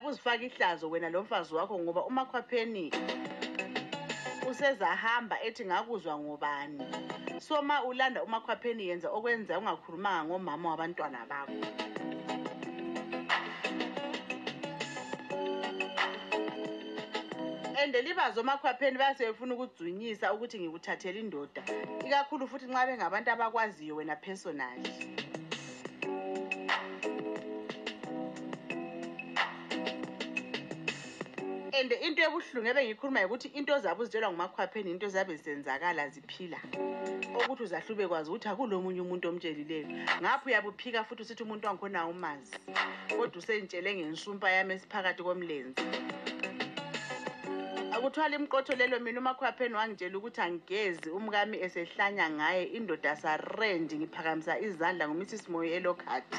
Uzifaka ihlazo wena lomfazi wakho ngoba umakhwapheni usezahamba ethi ngakuzwa ngobani. So ma ulanda umakhwapheni yenza okwenza ungakhulumanga ngomama wabantwana bakho. and libazi omakhwapheni basebefuna ukugcwinyisa ukuthi ngikuthathela indoda ikakhulu futhi nxa bengabantu abakwaziyo wena personally and into ebuhlungu ebengikhuluma yikuthi into zabe uzitshelwa ngumakhwapheni into zabe zisenzakala ziphila okuthi uzahlube kwazi ukuthi akulomunye umuntu omtshelileyo ngapho uyabuphika futhi usithi umuntu wangikhona umazi kodwa usentshele ngensumpa yami esiphakathi komlenzi akuthwala imqotho lelo mina umakhwapheni wangitshela ukuthi angigezi umkami esehlanya ngaye indoda sarendi ngiphakamisa izandla ngumrs moyo elokhathi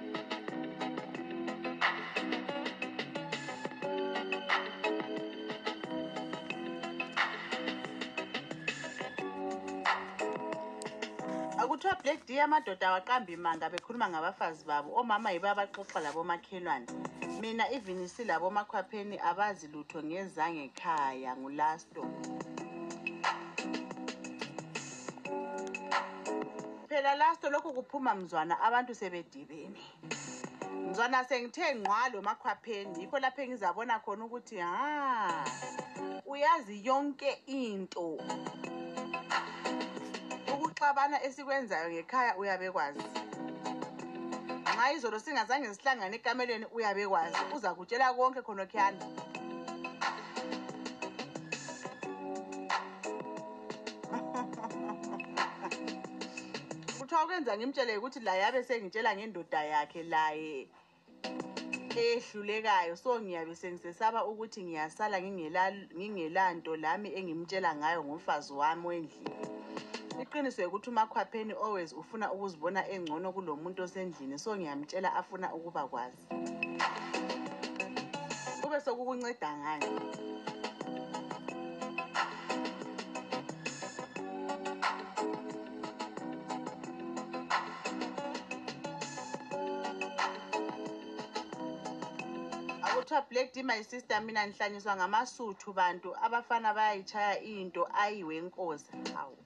kuthiwa black d amadoda awaqambi manga bekhuluma ngabafazi babo omama yibo abaxoxa labomakhelwane mina even isilabomakhwapheni abazi lutho ngezangekhaya ngulast phela lasto lokhu kuphuma mzwana abantu sebedibene mzwana sengithe ngqwa lomakhwapheni yikho lapho engizabona khona ukuthi ha uyazi yonke into ukuxabana esikwenzayo ngekhaya uyabekwazi nxa izolo singazange sihlangane ekamelweni uyabekwazi uzakutshela konke khonokhuyana kuthiwa kwenza ngimtsheleke ukuthi laye abe sengitshela ngendoda yakhe laye eyehlulekayo so ngiyabe sengisesaba ukuthi ngiyasala ngingelanto lami engimtshela ngayo ngomfazi wami wendlini iqiniso yokuthi umakhwapheni always ufuna ukuzibona engcono kulo muntu osendlini so ngiyamtshela afuna ukuba kwazi kube sokukunceda ngani kuthiwa black d my sister mina ngihlanyiswa ngamasuthu bantu abafana bayayitshaya into ayi wenkosi hawu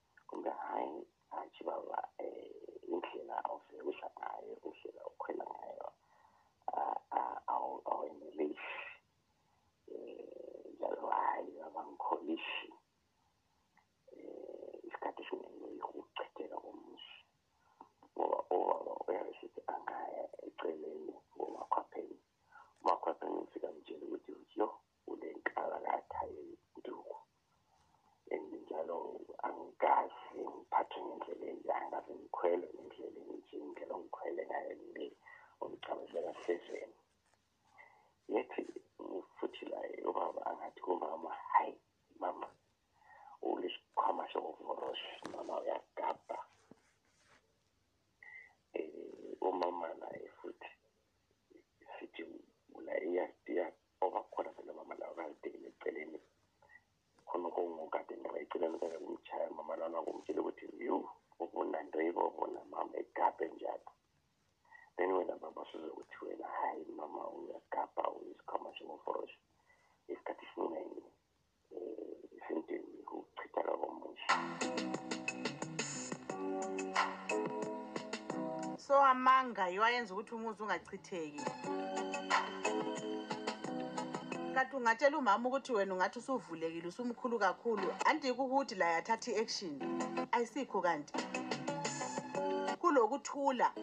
hayi hatshi baba um indlela ovelisha ngayo indlela okhwela ngayo awenelisi um njalo hayi baba ngikholisi um isikhathi esiningi yikuchitheka komuzi ngoba ubaba uyabe sithi angaya eceleni ngomakhwapheni umakhwapheni ngifika mtshela ukuthi yo kulenkabalatha yenduku and njalo angikazi ngiphathwe ngendlela enjani kaze ngikhwele ngendlela enje indlela ongikhwele ngayo le ongicabezela hlezweni yethi futhi laye ubaba angathi kumama hayi mama ulesikhwama sokuvoloshi mama uyagabha um umama naye futhi sithi ula obakhona phela mama lawo kangidekele eceleni khonokho ngokade ndaba eceleni kake kumtshaya mama lawo nakumtshela ukuthi yu ubona ndribo ubona mama egabe njalo then wena mama suze ukuthi wena hayi mama uyagabha uyisikhama shingoforosho isikhathi sinengi so amanga yiwo ayenza ukuthi umuzi ungachitheki kanti ungatshela umama ukuthi wena ungathi usuvulekile usumkhulu kakhulu anti kukuthi laye athatha i-action ayisikho kanti kulokuthula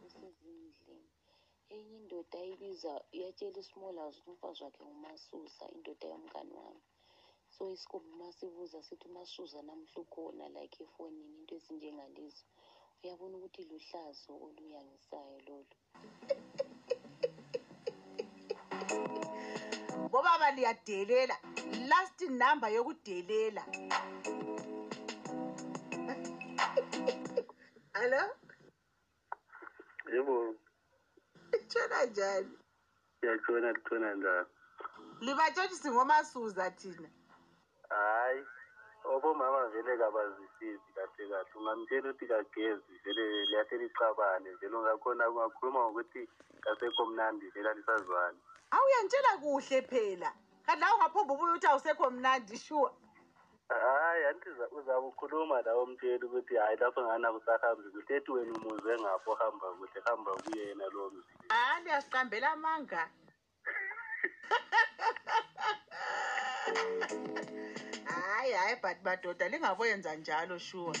Kusezindlini. Eyinye indoda ibiza yatshela uSmallhouse ukuthi umfazi wakhe nguMasusa, indoda yomngane wami. So isikhumbu masibuza sithi uMasusa namuhla ukhona like efonini into ezinjengalezo. Uyabona ukuthi luhlazo oluyangisayo lolu. bobaba liyadelela last number yokudelela hello Yebo. Tshona njani? Siyatshona kutshona njani? Libatshotshi singomasuza thina. Hayi. Obomama vele kabazisizi kahle kahle. Ungamtshela ukuthi kagezi vele liyahle licabane vele ungakhona ungakhuluma ngokuthi kasekho mnandi vele alisazwani. Awuyantshela kuhle phela. Kanti lawo ngaphomba ubuye uthi awusekho mnandi sure. hayi anti uzakukhuluma la umtsheli ukuthi hayi lapho ngana kusahambi kuhle ethi wena umuzwe ngapho hamba kuhle hamba kuyena lowo mzi hayi liyasiqambela amanga hayi hayi but madoda lingaboyenza njalo sure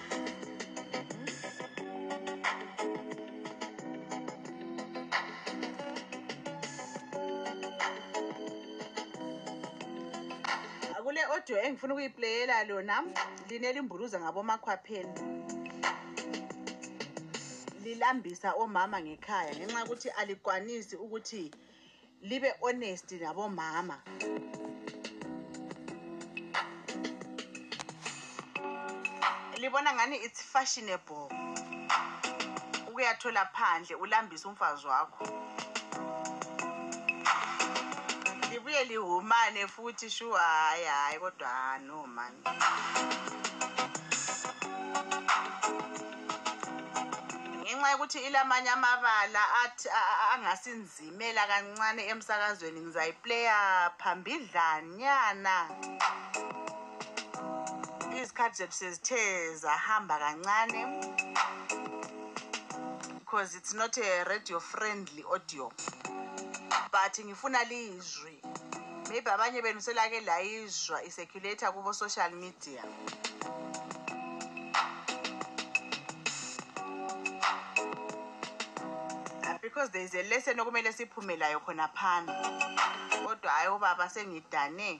kule audio engifuna ukuyiplayela lona line limburuza ngabomakhwapheni lilambisa omama ngekhaya ngenxa yokuthi alikwanisi ukuthi libe honest labomama libona ngani it's fashionable ukuyathola phandle ulambise umfazi wakho libuye lihumane futhi shu hayi hayi kodwa ah, no mani ngenxa yokuthi ilamanye amabala athi angasinzi zimela kancane emsakazweni ngizayiplaya phambidlanyana izikhathi zethu sezithe zahamba kancane because it's not a radio friendly audio but ngifuna lizwi maybe abanye benu selake layizwa iseculator kubo social media ah, because there is a lesson okumele siphume layo khona phana kodwa hayi ubaba sengidane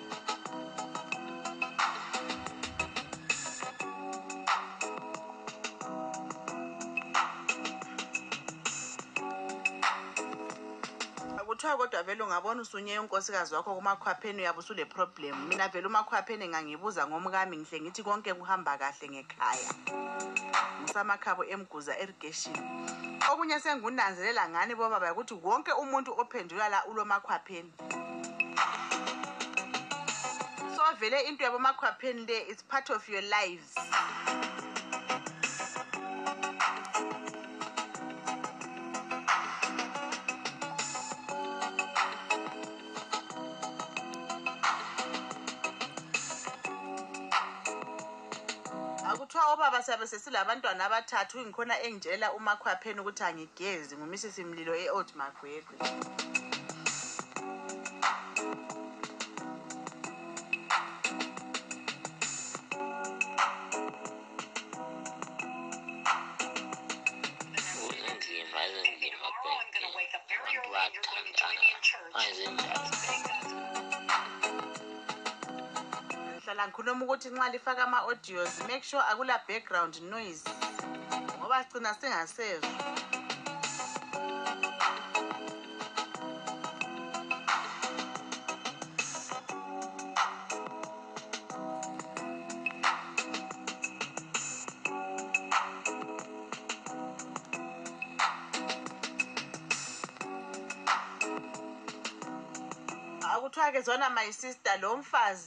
kuthiwa kodwa vele ungabona usunye unkosikazi wakho kumakhwapheni uyabe usuleproblem mina vele umakhwapheni ngangibuza ngomkami ngihle ngithi konke kuhamba kahle ngekhaya ngisamakhabo emguza erigeshini okunye sengikunanzelela ngani bobaba ukuthi wonke umuntu ophendula la ulomakhwapheni so vele into yabomakhwapheni le is part of your lives kuthiwa obaba siyabe sesilabantwana abathathu ngikhona engitshela umakhwapheni ukuthi angigezi ngumisisi mlilo e-old magwegwe ngikhuluma ukuthi nxa lifaka ama-audios make sure akula background noise ngoba gcina singaseva kuthiwa ke zona my sister lo mfazi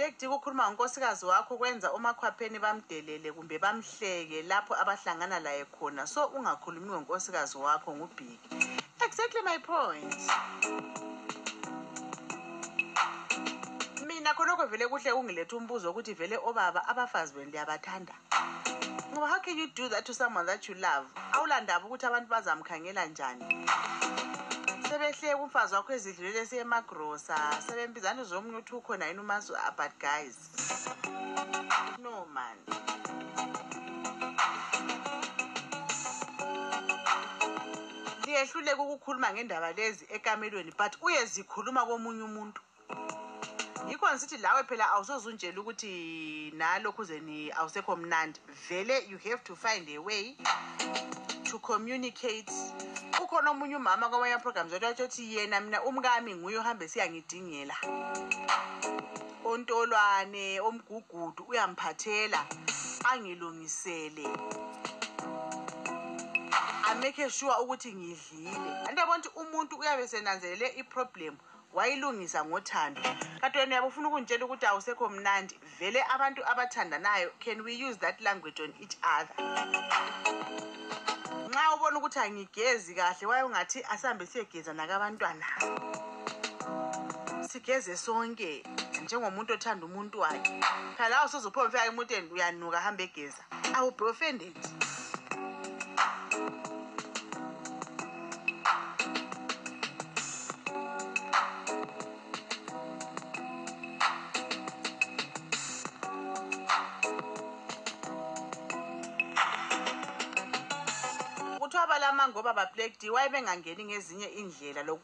Black Dick ukhuluma ngonkosikazi wakho kwenza omakhwapheni bamdelele kumbe bamhleke lapho abahlangana laye khona so ungakhulumi ngonkosikazi wakho ngubhiki exactly my point mina khonokho vele kuhle ungiletha umbuzo ukuthi vele obaba abafazi benu liyabathanda ngoba how can you do that to someone that you love awulandaba ukuthi abantu bazamkhangela njani sebehleke umfazi wakho ezidlulele esiyemagrosa sebembizani zomunye ukuthi ukhona yini umazi ah, but guys no man liyehluleka ukukhuluma ngendaba lezi ekamelweni but uyezikhuluma komunye umuntu yikho ngisithi lawe phela awusoze unjela ukuthi nalokhu zeni awusekho mnandi vele you have to find a way to communicate ukhona omunye umama kwamanye ama-programs otatsho ukuthi yena mina umkami nguye ohambe siyangidingela ontolwane omgugudu uyamphathela angilungisele amekhe sure ukuthi ngidlile anti yabona ukuthi umuntu uyabe senanzelele iproblem wayilungisa ngothando kanti wena uyabe ufuna ukungitshela ukuthi awusekho mnandi vele abantu abathandanayo can we use that language on each other nxa ubona ukuthi angigezi kahle waye ungathi asihambe siyegeza nakabantwana sigeze sonke njengomuntu othanda umuntu wakhe phela lawo sozuphomfeka emunteni uyanuka hambe egeza I will be offended. kuthiwa balamangoba baplekdiwa ebengangeni ngezinye indlela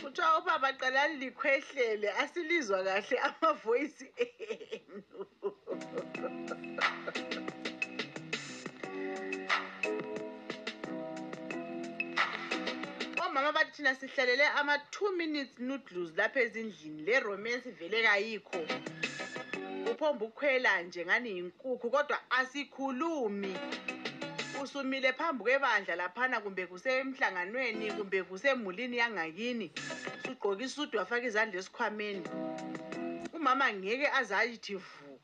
kuthiwa ubaba qalani likhwehlele asilizwa kahle amavoyisi enu omama bathi thina sihlalele ama-two minutes noodles lapha ezindlini le romance vele kayikho uphomba ukukhwela nje ngani yinkukhu kodwa asikhulumi usumile phambi kwebandla laphana kumbe kusemhlanganweni kumbe kusemulini yangakini sugqoke isudu wafaka izandla esikhwameni umama ngeke aze ayithi amabhuku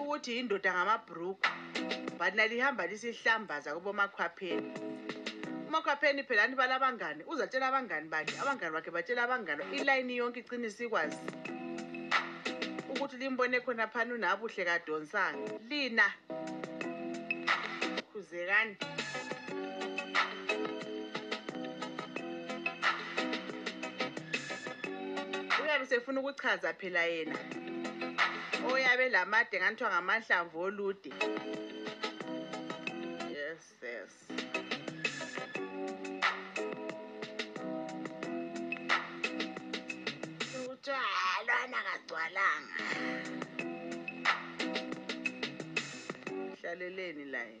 ukuthi yindoda ngamabhruku but nalihamba lisihlambaza kubomakhwapheni umakhwapheni phela ni balabangani uzatshela abangani bakhe abangani bakhe batshela abangani ilayini yonke icina isikwazi ukuthi limbone khona phani unabuhle kadonsanga lina khuzekani uyabe sefuna ukuchaza phela yena oyabe lamade nganithiwa ngamahlamvu olude yes yes utshayalwana kagcwalanga hlaleleni laye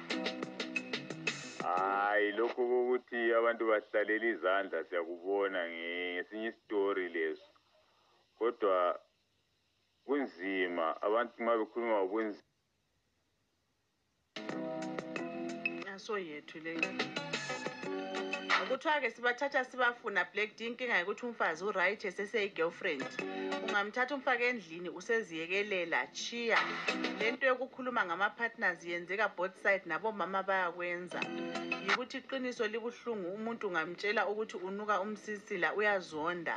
hayi lokhu kokuthi abantu bahlalele izandla siyakubona ngesinye isitori leso kodwa kunzima abantu nxa bekhuluma ubunzima aso yethu leyo kuthiwa-ke sibathatha sibafuna black d inkinga yokuthi umfazi uright eseseyigirlfriend ungamthatha umfake endlini Yini useziyekelela tshiya lento yokukhuluma ngama partners yenzeka both side nabomama bayakwenza yikuthi iqiniso libuhlungu umuntu ungamtshela ukuthi unuka umsisila uyazonda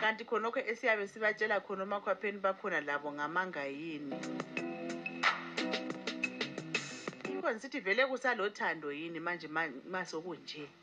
kanti khonokho esiyabe sibatshela khona omakhwapheni bakhona labo ngamanga yini yikho ngisithi vele kusalothando yini manje ma sokunje ma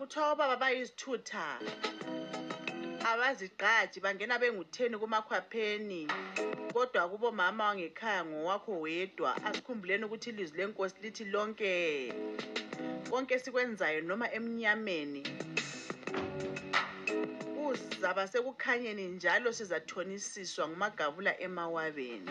kuthiwa obaba bayizithutha abazigqaji bangena bengutheni kumakhwapheni kodwa kubomama wangekhaya ngowakho wedwa asikhumbuleni ukuthi ilizwi lenkosi lithi lonke konke esikwenzayo noma emnyameni kuzaba sekukhanyeni njalo sizathonisiswa ngumagavula emawabeni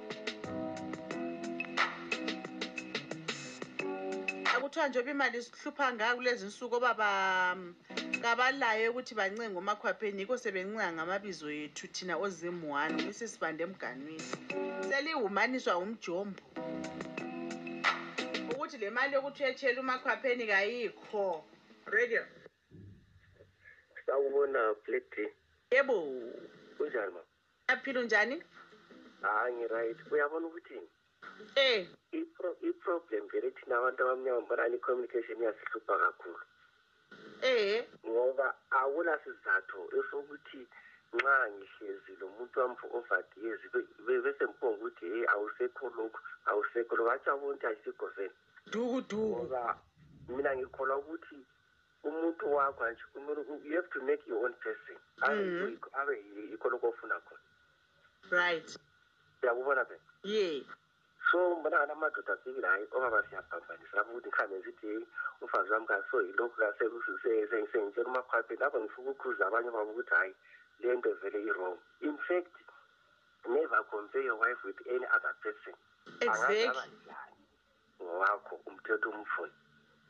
kuthiwa njengoba imali isihlupha ngaka kulezi nsuku obaba mm, kabalayo ukuthi bancenge umakhwapheni yikho sebencenga ngamabizo yethu thina ozimuhani ngisi sibande emganwini selihumaniswa ngumjombo ukuthi le mali yokuthi uyetshela umakhwapheni kayikho radio sawubona fleti yebo kunjani ma aphila unjani hayi ngiright uyabona ukuthi um i-problem vele thina abantu abamnyama mbonani i-communication iyasihlupha kakhulu um ngoba awula sizatho esokuthi nxa ngihlezi lo muntu wamfo ovadiyezi besemphonga ukuthi heyi awusekho lokhu awusekho lokhu atsho abonti ayisigoveni dukuduku ngoba mina ngikholwa ukuthi umutu wako hanzi you have to make your own person mm-hmm. ave ikona kofuna kona right yakubona pe ye so mbona kana madoda asikile hayi obaba siyaphambanisa lapho ukuthi ngikhambe ngizithi umfazi wami kaso yilokhu kasengitshela umakhwaphe lapho ngifuna ukukhuza abanye babo ukuthi hhayi le nto vele i-wrong in fact never compare your wife with any other person exactly ngowakho umthetho umfuni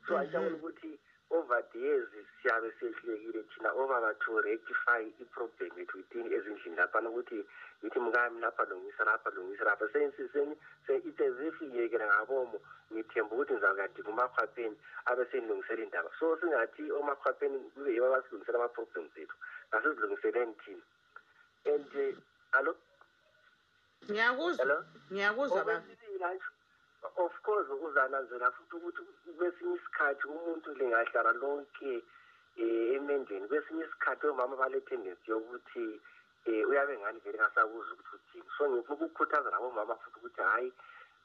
so mhm. ayishabona ukuthi over the years siyabe sehlekile thina obaba to rectify iproblem yethu within ezindlini laphana ukuthi yithi mkami lapha lungisa lapha lungisa lapha sensiseni se it as if ngiyekela ngabomo ngithemba ukuthi ngizakuyadi kumakhwapheni abe sengilungisela indaba so singathi omakhwapheni kube yibo abasilungisela amaproblems ethu ngasizilungiseleni thina and eh, alo ngiyakuzwa ngiyakuzwa of course uzananzela futhi ukuthi kwesinye isikhathi umuntu lingahlala lonke um emendeni kwesinye isikhathi omama baletendensi yokuthi um uyabe ngani vele ngasakuzi ukuthi uthini so ngifuna ukukhuthaza labomama futhi ukuthi hhayi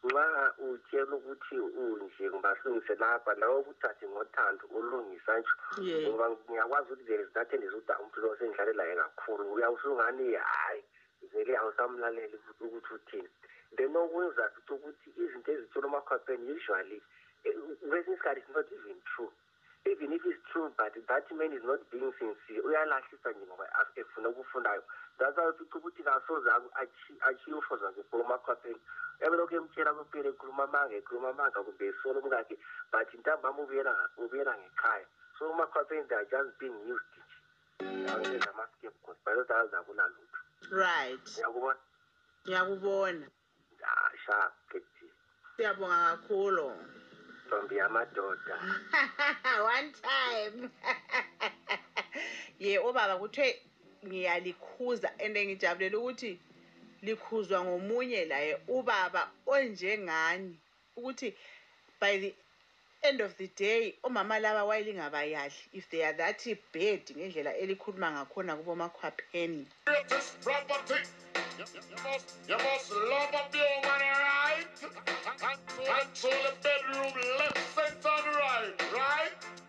nxa utshela ukuthi unje ngibahlungise lapha lawe ukuthathe ngothando ulungisa nje ngoba ngiyakwazi ukuthi there is that endiza ukuthi umuntu lo sengidlale laye kakhulu uyawusungani hhayi vele awusamlaleli ukuthi uthini then okwenza futhi ukuthi izinto ezitshela umakhwapheni usually eh, kwesinye isikhathi is not even true even if it's true but that man is not being sincere uyalahlisa nje ngoba efuna okufunayo that's why ufica ukuthi kasoze achiye ufoza kuphula umakhwapheni ebelokhu emtshela kuphela ekhuluma amanga ekhuluma amanga kumbe esolo umkakhe but ntambama ubuyela ngekhaya so umakhwapheni they are just being used right ngiyakubona siyabonga kakhulu ntombi yamadoda one time ye obaba kuthiwe ngiyalikhuza and ngijabulela ukuthi likhuzwa ngomunye laye ubaba onjengani ukuthi by the end of the day omama laba wayelingabayadli if they are that bad ngendlela elikhuluma ngakhona kubomakhwapheni Control the bedroom, left, center, and right, right?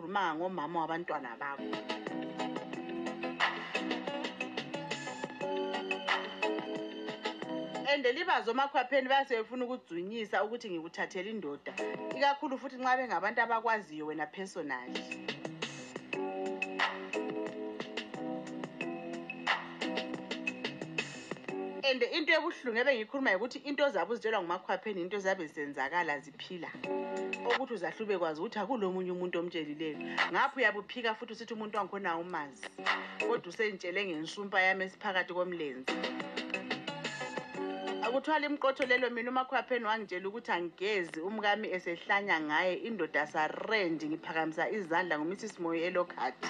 khulumanga ngomama wabantwana bakho and libazi omakhwapheni base befuna ukugcwinyisa ukuthi ngikuthathela indoda ikakhulu futhi nxa bengabantu abakwaziyo wena personally and into ebuhlungu ebengiyikhuluma yikuthi into zabe uzitshelwa ngumakhwapheni yinto ezabe zisenzakala phila okuthi uzahlube kwazi ukuthi akulomunye umuntu omtshelileyo ngapho uyabuphika futhi usithi umuntu wangikhona umazi kodwa usentshele ngensumpa yami esiphakathi komlenzi akuthwala imqotho lelo mina umakhwapheni wangitshela ukuthi angigezi umkami esehlanya ngaye indoda sarendi ngiphakamisa izandla ngumrs moyo elokhathi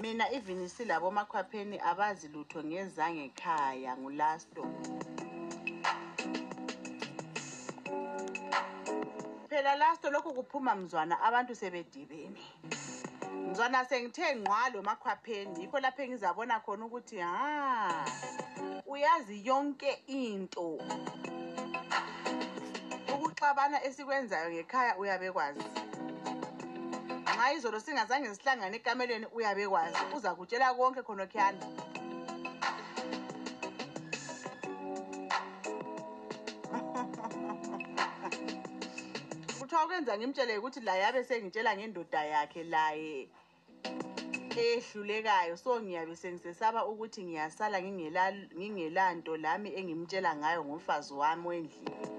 mina even silabomakhwapheni abazi lutho ngezangekhaya ngulasto phela lasto lokhu kuphuma mzwana abantu sebedibene mzwana sengithe ngqwa lo makhwapheni yikho lapho engizabona khona ukuthi ha ah, uyazi yonke into ukuxabana esikwenzayo ngekhaya uyabekwazi nxa izolo singazange sihlangane ekamelweni uyabekwazi uzakutshela konke khonokhiyana kuthiwa kwenza ngimtshele ukuthi laye abe sengitshela ngendoda yakhe laye eyehlulekayo so ngiyabe sengisesaba ukuthi ngiyasala ngingelanto lami engimtshela ngayo ngomfazi wami wendlini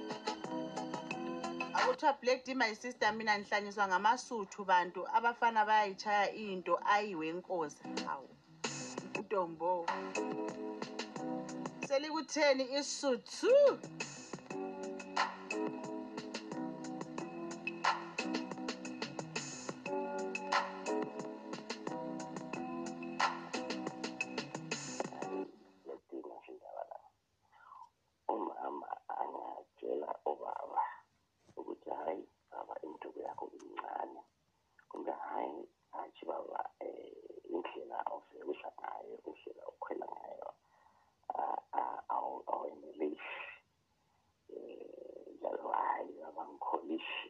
kuthiwa black d my sister mina ngihlanyiswa ngamasuthu bantu abafana bayayitshaya into ayi wenkosi hawu udombo selikutheni isuthu umama angatshela ubaba ukuthi hayi baba induku yakho incane kumbe hayi hatshi baba um indlela ofekudla ngayo indlela okhwela ngayo awenelisi um njalo hayi baba ngikholisi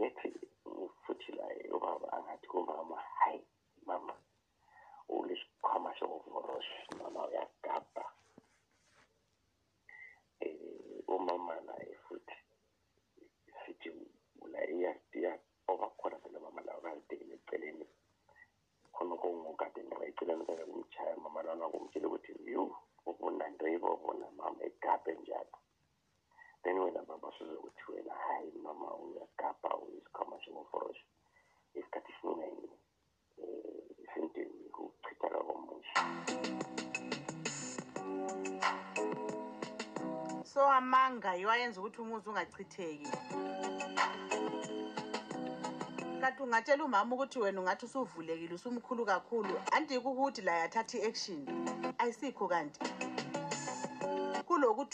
yathi futhi laye ubaba angathi kumama hayi mama ulesikhwama sokuvorosha mama uyagabha um umama naye futhi sithi la iyasiya obakhona phela mama lawo kazibhekile eceleni khona okungukade ngoba eceleni kake kumtshaya mama lona kumtshela ukuthi yu ubona nto ibobona mama egabhe njalo then wena baba sizokuthi wena hayi mama uyagabha uyizikhama njengomforoshi isikhathi esiningi um isintini ukuchithaka komuzi so amanga yiwo ayenza ukuthi umuzi ungachitheki kanti ungatshela umama ukuthi wena ungathi usuvulekile usumkhulu kakhulu andikukuthi laye athatha i-action ayisikho kanti kulokuthi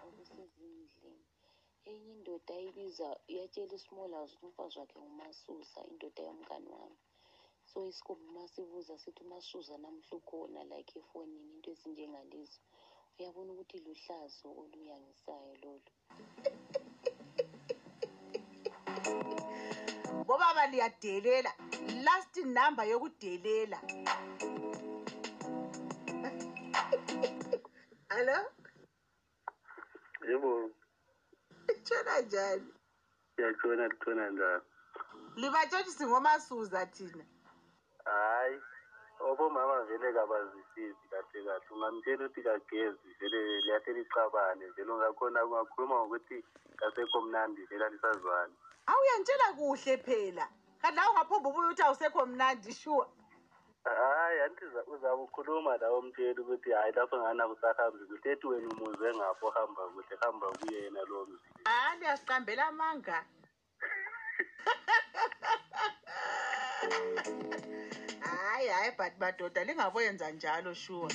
abasezindlini eyinye indoda yayibiza yatshela uSmall house ukuthi umfazi wakhe nguMasusa indoda yomngane wami so isikhumbu masibuza sithi uMasusa namuhla ukhona like efonini into ezinjengalezo uyabona ukuthi luhlazo oluyangisayo lolu bobaba liyadelela last number yokudelela hello Yebo. Tshona njani? Siyatshona tshona njani? Libatshotshisi ngomasuza thina. Hayi. Obomama vele kabazisizi kahle kahle. Ungamtshela ukuthi kagezi vele liyahle licabane vele ungakhona ungakhuluma ngokuthi kasekho mnandi vele alisazwani. Awuyantshela kuhle phela. Kanti lawo ngaphomba ubuye uthi awusekho mnandi sure. hayi anti uzakukhuluma la umtsheli ukuthi hayi lapho ngana kusahambi kuhle ethi wena umuzwe ngapho hamba kuhle hamba kuye yena lowo mzi hayi ah, liyasiqambela amanga hayi hayi but madoda lingaboyenza njalo sure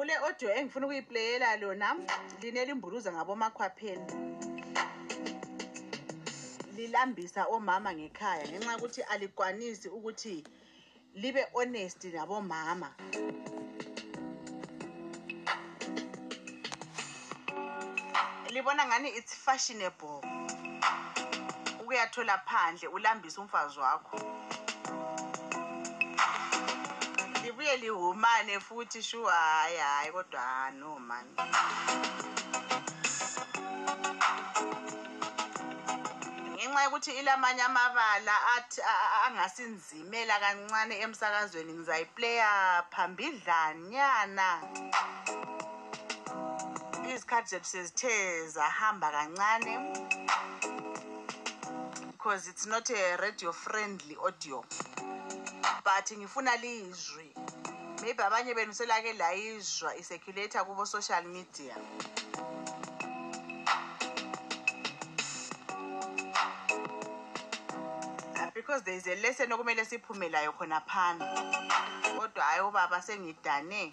kule audio engifuna ukuyiplayela lona linelimburuza ngabomakhwapheni lilambisa omama ngekhaya ngenxa yokuthi alikwanisi ukuthi libe honest labomama libona ngani it's fashionable ukuyathola phandle ulambise umfazi wakho libuye lihumane futhi shu hayi hayi kodwa ha no mani ngenxa yokuthi ilamanye amabala athi angasinzi ngizazimela kancane emsakazweni ngizayiplaya phambidlanyana izikhathi zethu sezithe zahamba kancane because it's not a radio friendly audio but ngifuna lizwi maybe abanye benu selake layizwa iseculator kubo social media ah, because there is a lesson okumele siphume layo khona phana kodwa hayi ubaba sengidane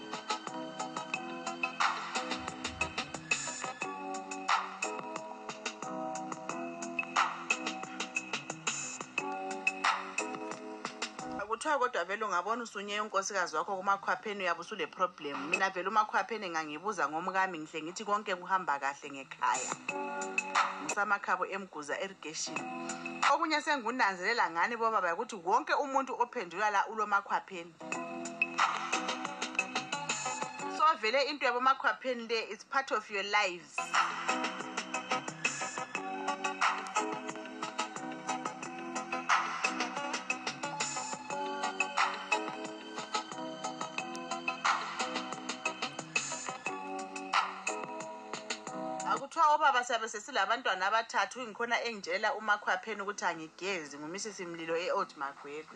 kuthiwa kodwa vele ungabona usunye unkosikazi wakho kumakhwapheni uyabe usuleproblem mina vele umakhwapheni ngangibuza ngomkami ngihle ngithi konke kuhamba kahle ngekhaya ngisamakhabo emguza erigeshini okunye sengikunanzelela ngani bobaba ukuthi wonke umuntu ophendula la ulomakhwapheni so vele into yabomakhwapheni le is part of your lives kuthiwa obaba siyabe sesilabantwana abathathu ngikhona engitshela umakhwapheni ukuthi angigezi ngumisisi mlilo e-old magwegwe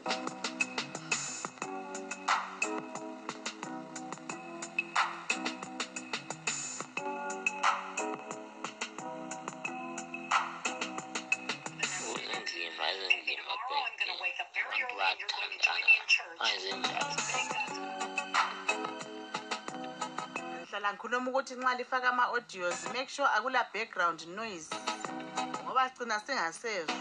ngikhuluma ukuthi nxa lifaka ama-audios make sure akula background noise ngoba sigcina singasezwa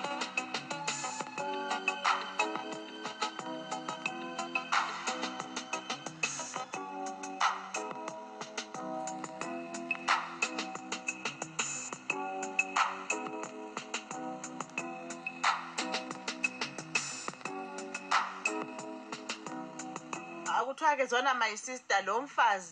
kuthiwa ke zona my sister lo mfazi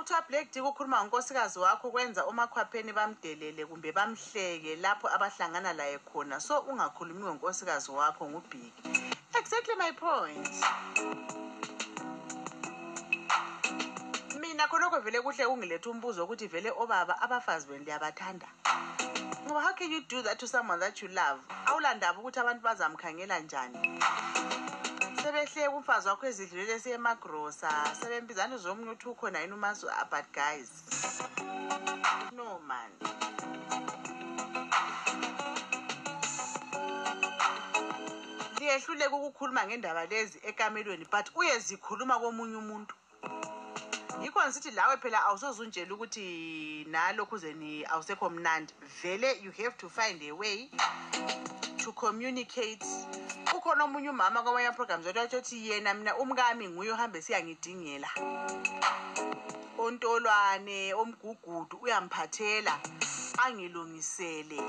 utablegdi kukhuluma ngonkosikazi wakho kwenza omakhwapheni bamdelele kumbe bamhleke lapho abahlangana laye khona so ungakhulumi ngonkosikazi wakho ngubhiki exactly my point mina khonokho vele kuhle kungiletha umbuzo ukuthi vele obaba abafazi benu liyabathanda ngoba how can you do that to someone that you love awulandaba ukuthi abantu bazamkhangela njani sebehleke umfazi wakho ezidlulele esiyemagrosa sebembizana uzomunye ukuthi ukhona yini umasu ah, but guys no man liyehluleka ukukhuluma ngendaba lezi ekamelweni but uyezikhuluma komunye umuntu yikho ngisithi lawe phela awusoze unjela ukuthi nalokhuzeni awusekho mnandi vele you have to find a way to communicate ukhona omunye umama kwamanye ama-programs otatsho ukuthi yena mina umkami nguye ohambe siyangidingela ontolwane omgugudu uyamphathela angilungisele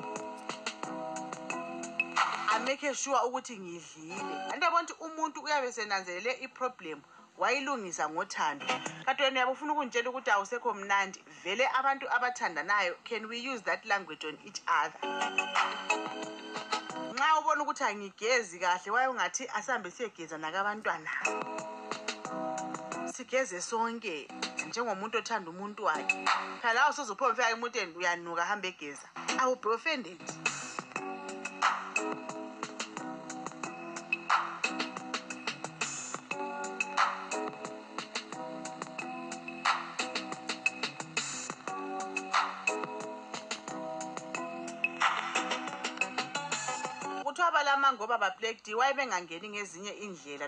amekhe sure ukuthi ngidlile anti yabona ukuthi umuntu uyabe senanzelele iproblem wayilungisa ngothando kanti wena uyabe ufuna ukungitshela ukuthi awusekho mnandi vele abantu abathandanayo can we use that language on each other nxa ubona ukuthi angigezi kahle waye ungathi asihambe siyegeza nakabantwana sigeze sonke njengomuntu othanda umuntu wakhe phela lawo sozuphomfeka emunteni uyanuka hambe egeza I will be offended. kuthiwa balamangoba baplekdiwa ebengangeni ngezinye indlela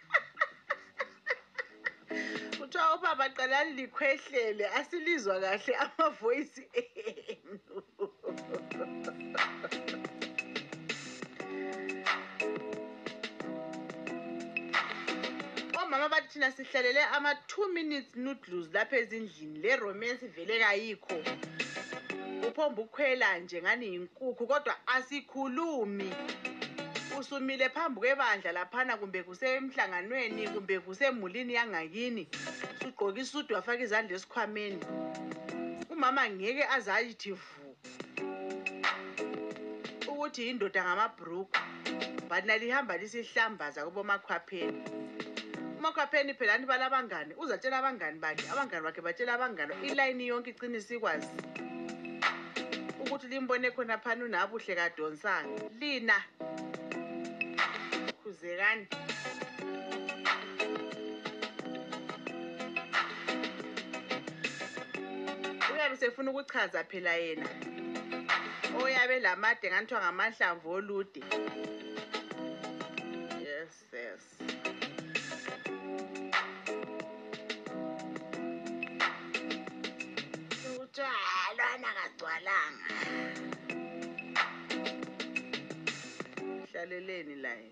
kuthiwa ubaba qalani likhwehlele asilizwa kahle amavoyisi enu omama bathi thina sihlalele ama-two minutes noodles lapha ezindlini le romance vele kayikho uphomba ukukhwela nje ngani yinkukhu kodwa asikhulumi usumile phambi kwebandla laphana kumbe kusemhlanganweni kumbe kusemulini yangakini sugqoke isudu wafaka izandla esikhwameni umama ngeke aze ayithi vu amabhuku ukuthi yindoda ngamabhruku but nalihamba lisihlambaza kubomakhwapheni umakhwapheni phela ni balabangane uzatshela abangani bakhe abangani bakhe batshela abangani ilayini yonke icina isikwazi ukuthi limbone khona phani unabuhle kadonsanga lina khuzekani uyabe sefuna ukuchaza phela yena oyabe lamade nganthiwa ngamahlamvu olude yes yes utshwalwana kagcwalanga hlaleleni laye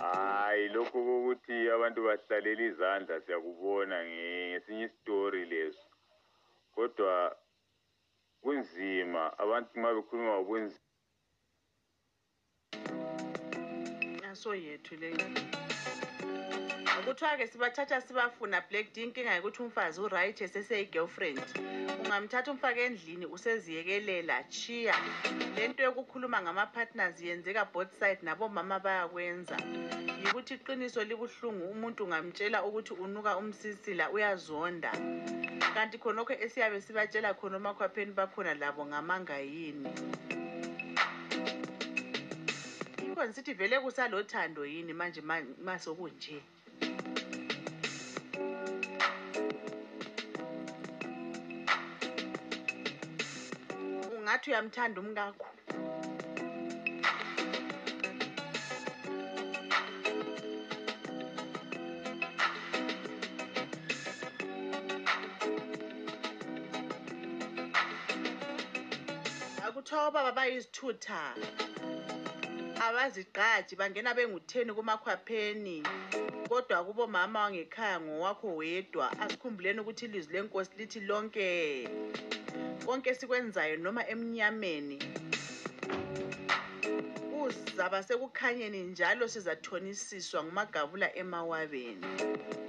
hayi lokhu kokuthi abantu bahlalele izandla siyakubona ngesinye isitori leso kodwa kunzima abantu nxa bekhuluma ngobunzima so yethu leyo kuthiwa-ke sibathatha sibafuna black d inkinga yokuthi umfazi uright eseseyigirlfriend ungamthatha umfake endlini useziyekelela chiya le nto yokukhuluma ngama-partners yenzeka both side nabomama bayakwenza yikuthi iqiniso libuhlungu umuntu ungamtshela ukuthi unuka umsisila uyazonda kanti khonokho esiyabe sibatshela khona omakhwapheni bakhona labo ngamanga yini Yikho ngisithi vele kusalothando yini manje ma sokunje. Ungathi uyamthanda umkakho. kuthiwa obaba bayizithutha abazigqaji bangena bengutheni kumakhwapheni kodwa kubomama wangekhaya ngowakho wedwa asikhumbuleni ukuthi ilizwi lenkosi lithi lonke konke esikwenzayo noma emnyameni kuzaba sekukhanyeni njalo sizathonisiswa ngumagabula emawabeni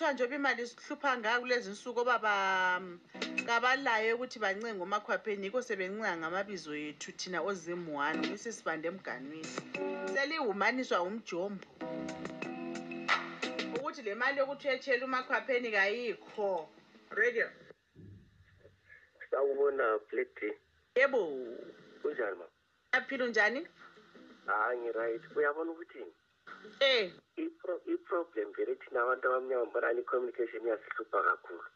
kuthiwa njengoba imali isihlupha ngaka kulezi nsuku obaba mm, kabalayo ukuthi bancenge omakhwapheni yikho sebencenga ngamabizo yethu thina ozimuhani kwisisibande emganwini seliwumaniswa wumjombo ukuthi le mali yokuthi uyetshela umakhwapheni kayikho radio sawubona bledi yebo kunjani mama aphila unjani hayi ngiright uyabona ukuthi um i-problem vele thina abantu abamnyama mbona ani communication iyasihlupha kakhulu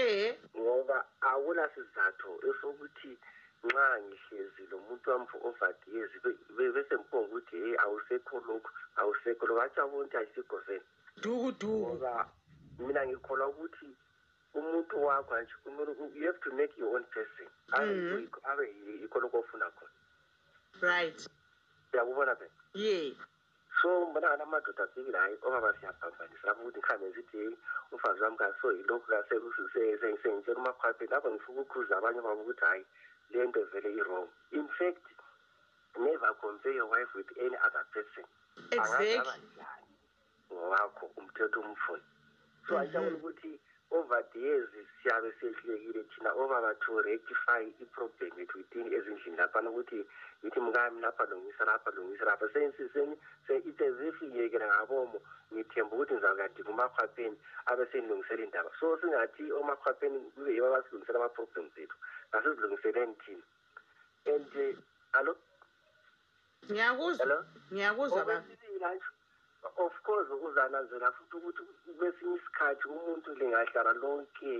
um ngoba awula sizatho esokuthi nxa ngihlezi lo muntu wamfo ovadiyezi bese ngiphonga ukuthi heyi awusekho lokhu awusekho lokhu atsho abonti ayisigoveni dukuduku ngoba mina ngikholwa ukuthi umutu wako hanchi you have to make your own person mm-hmm. ave ikona kofuna kona right yakubona pe ye so mbona kana madoda afikile hayi obaba siyaphambanisa lapho ukuthi ngikhambe ngizithi umfazi wami kaso yilokhu kasekusengitshela umakhwaphe lapho ngifuna ukukhuza abanye babo ukuthi hhayi le nto vele i-wrong in fact never compare your wife with any other person exactly wakho umthetho umfuni so mhm. ayishabona ukuthi over the years siyabe sehlulekile thina obaba to rectify i-problem yethu within ezindlini laphana ukuthi yithi mkami lapha lungisa lapha lungisa lapha sensiseni se it's as if ngiyekela ngabomo ngithemba ukuthi ngizakuyadi kumakhwapheni abe sengilungisela indaba so singathi omakhwapheni kube yibo abasilungisela ama-problems ethu ngasizilungiseleni thina and uh, alo ngiyakuzwa ngiyakuzwa ba of course uzananzela futhi ukuthi kwesinye isikhathi umuntu lingahlala lonke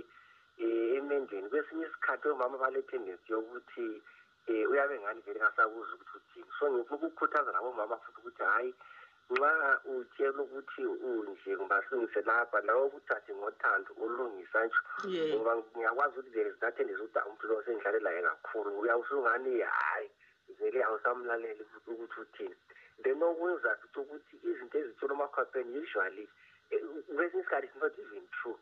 um emendeni kwesinye isikhathi omama baletendensi yokuthi um uyabe ngani vele ngasakuzi ukuthi uthini so ngifuna ukukhuthaza labomama futhi ukuthi hhayi nxa utshela ukuthi unje ngibahlungise lapha lawe ukuthathe ngothando ulungisa nje ngoba ngiyakwazi ukuthi there is that endizuda umuntu lo sendidlale laye kakhulu uyawusungani hhayi vele awusamlaleli ukuthi uthini then okwenza futhi ukuthi izinto ezitshela umakhwapheni usually eh, kwesinye isikhathi is not even true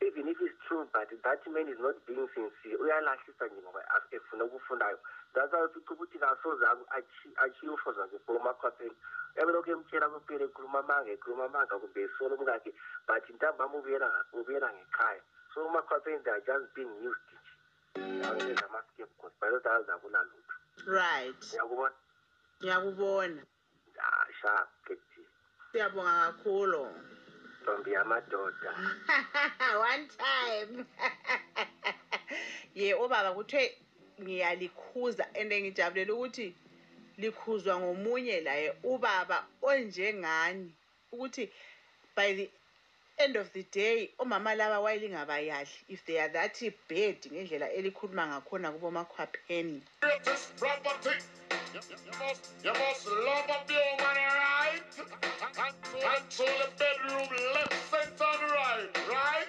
even if it's true but that man is not being sincere uyalahlisa nje ngoba efuna okufunayo that's why ufica ukuthi kasoze achiye ufo zakhe ekhuluma amakhwapheni ebelokhu emtshela kuphela ekhuluma amanga ekhuluma amanga kumbe esolo umkakhe but ntambama ubuyela ngekhaya so umakhwapheni they are just being used nje right ngiyakubona ngiyakubona sha khethi siyabonga kakhulu ntombi yamadoda one time ye obaba kuthiwe ngiyalikhuza and ngijabulela ukuthi likhuzwa ngomunye laye ubaba onjengani ukuthi by the end of the day omama laba wayelingabayadli if they are that bad ngendlela elikhuluma ngakhona kubomakhwapheni You, you, you, must, you must love up your woman right. Control the bedroom left, center, and right, right?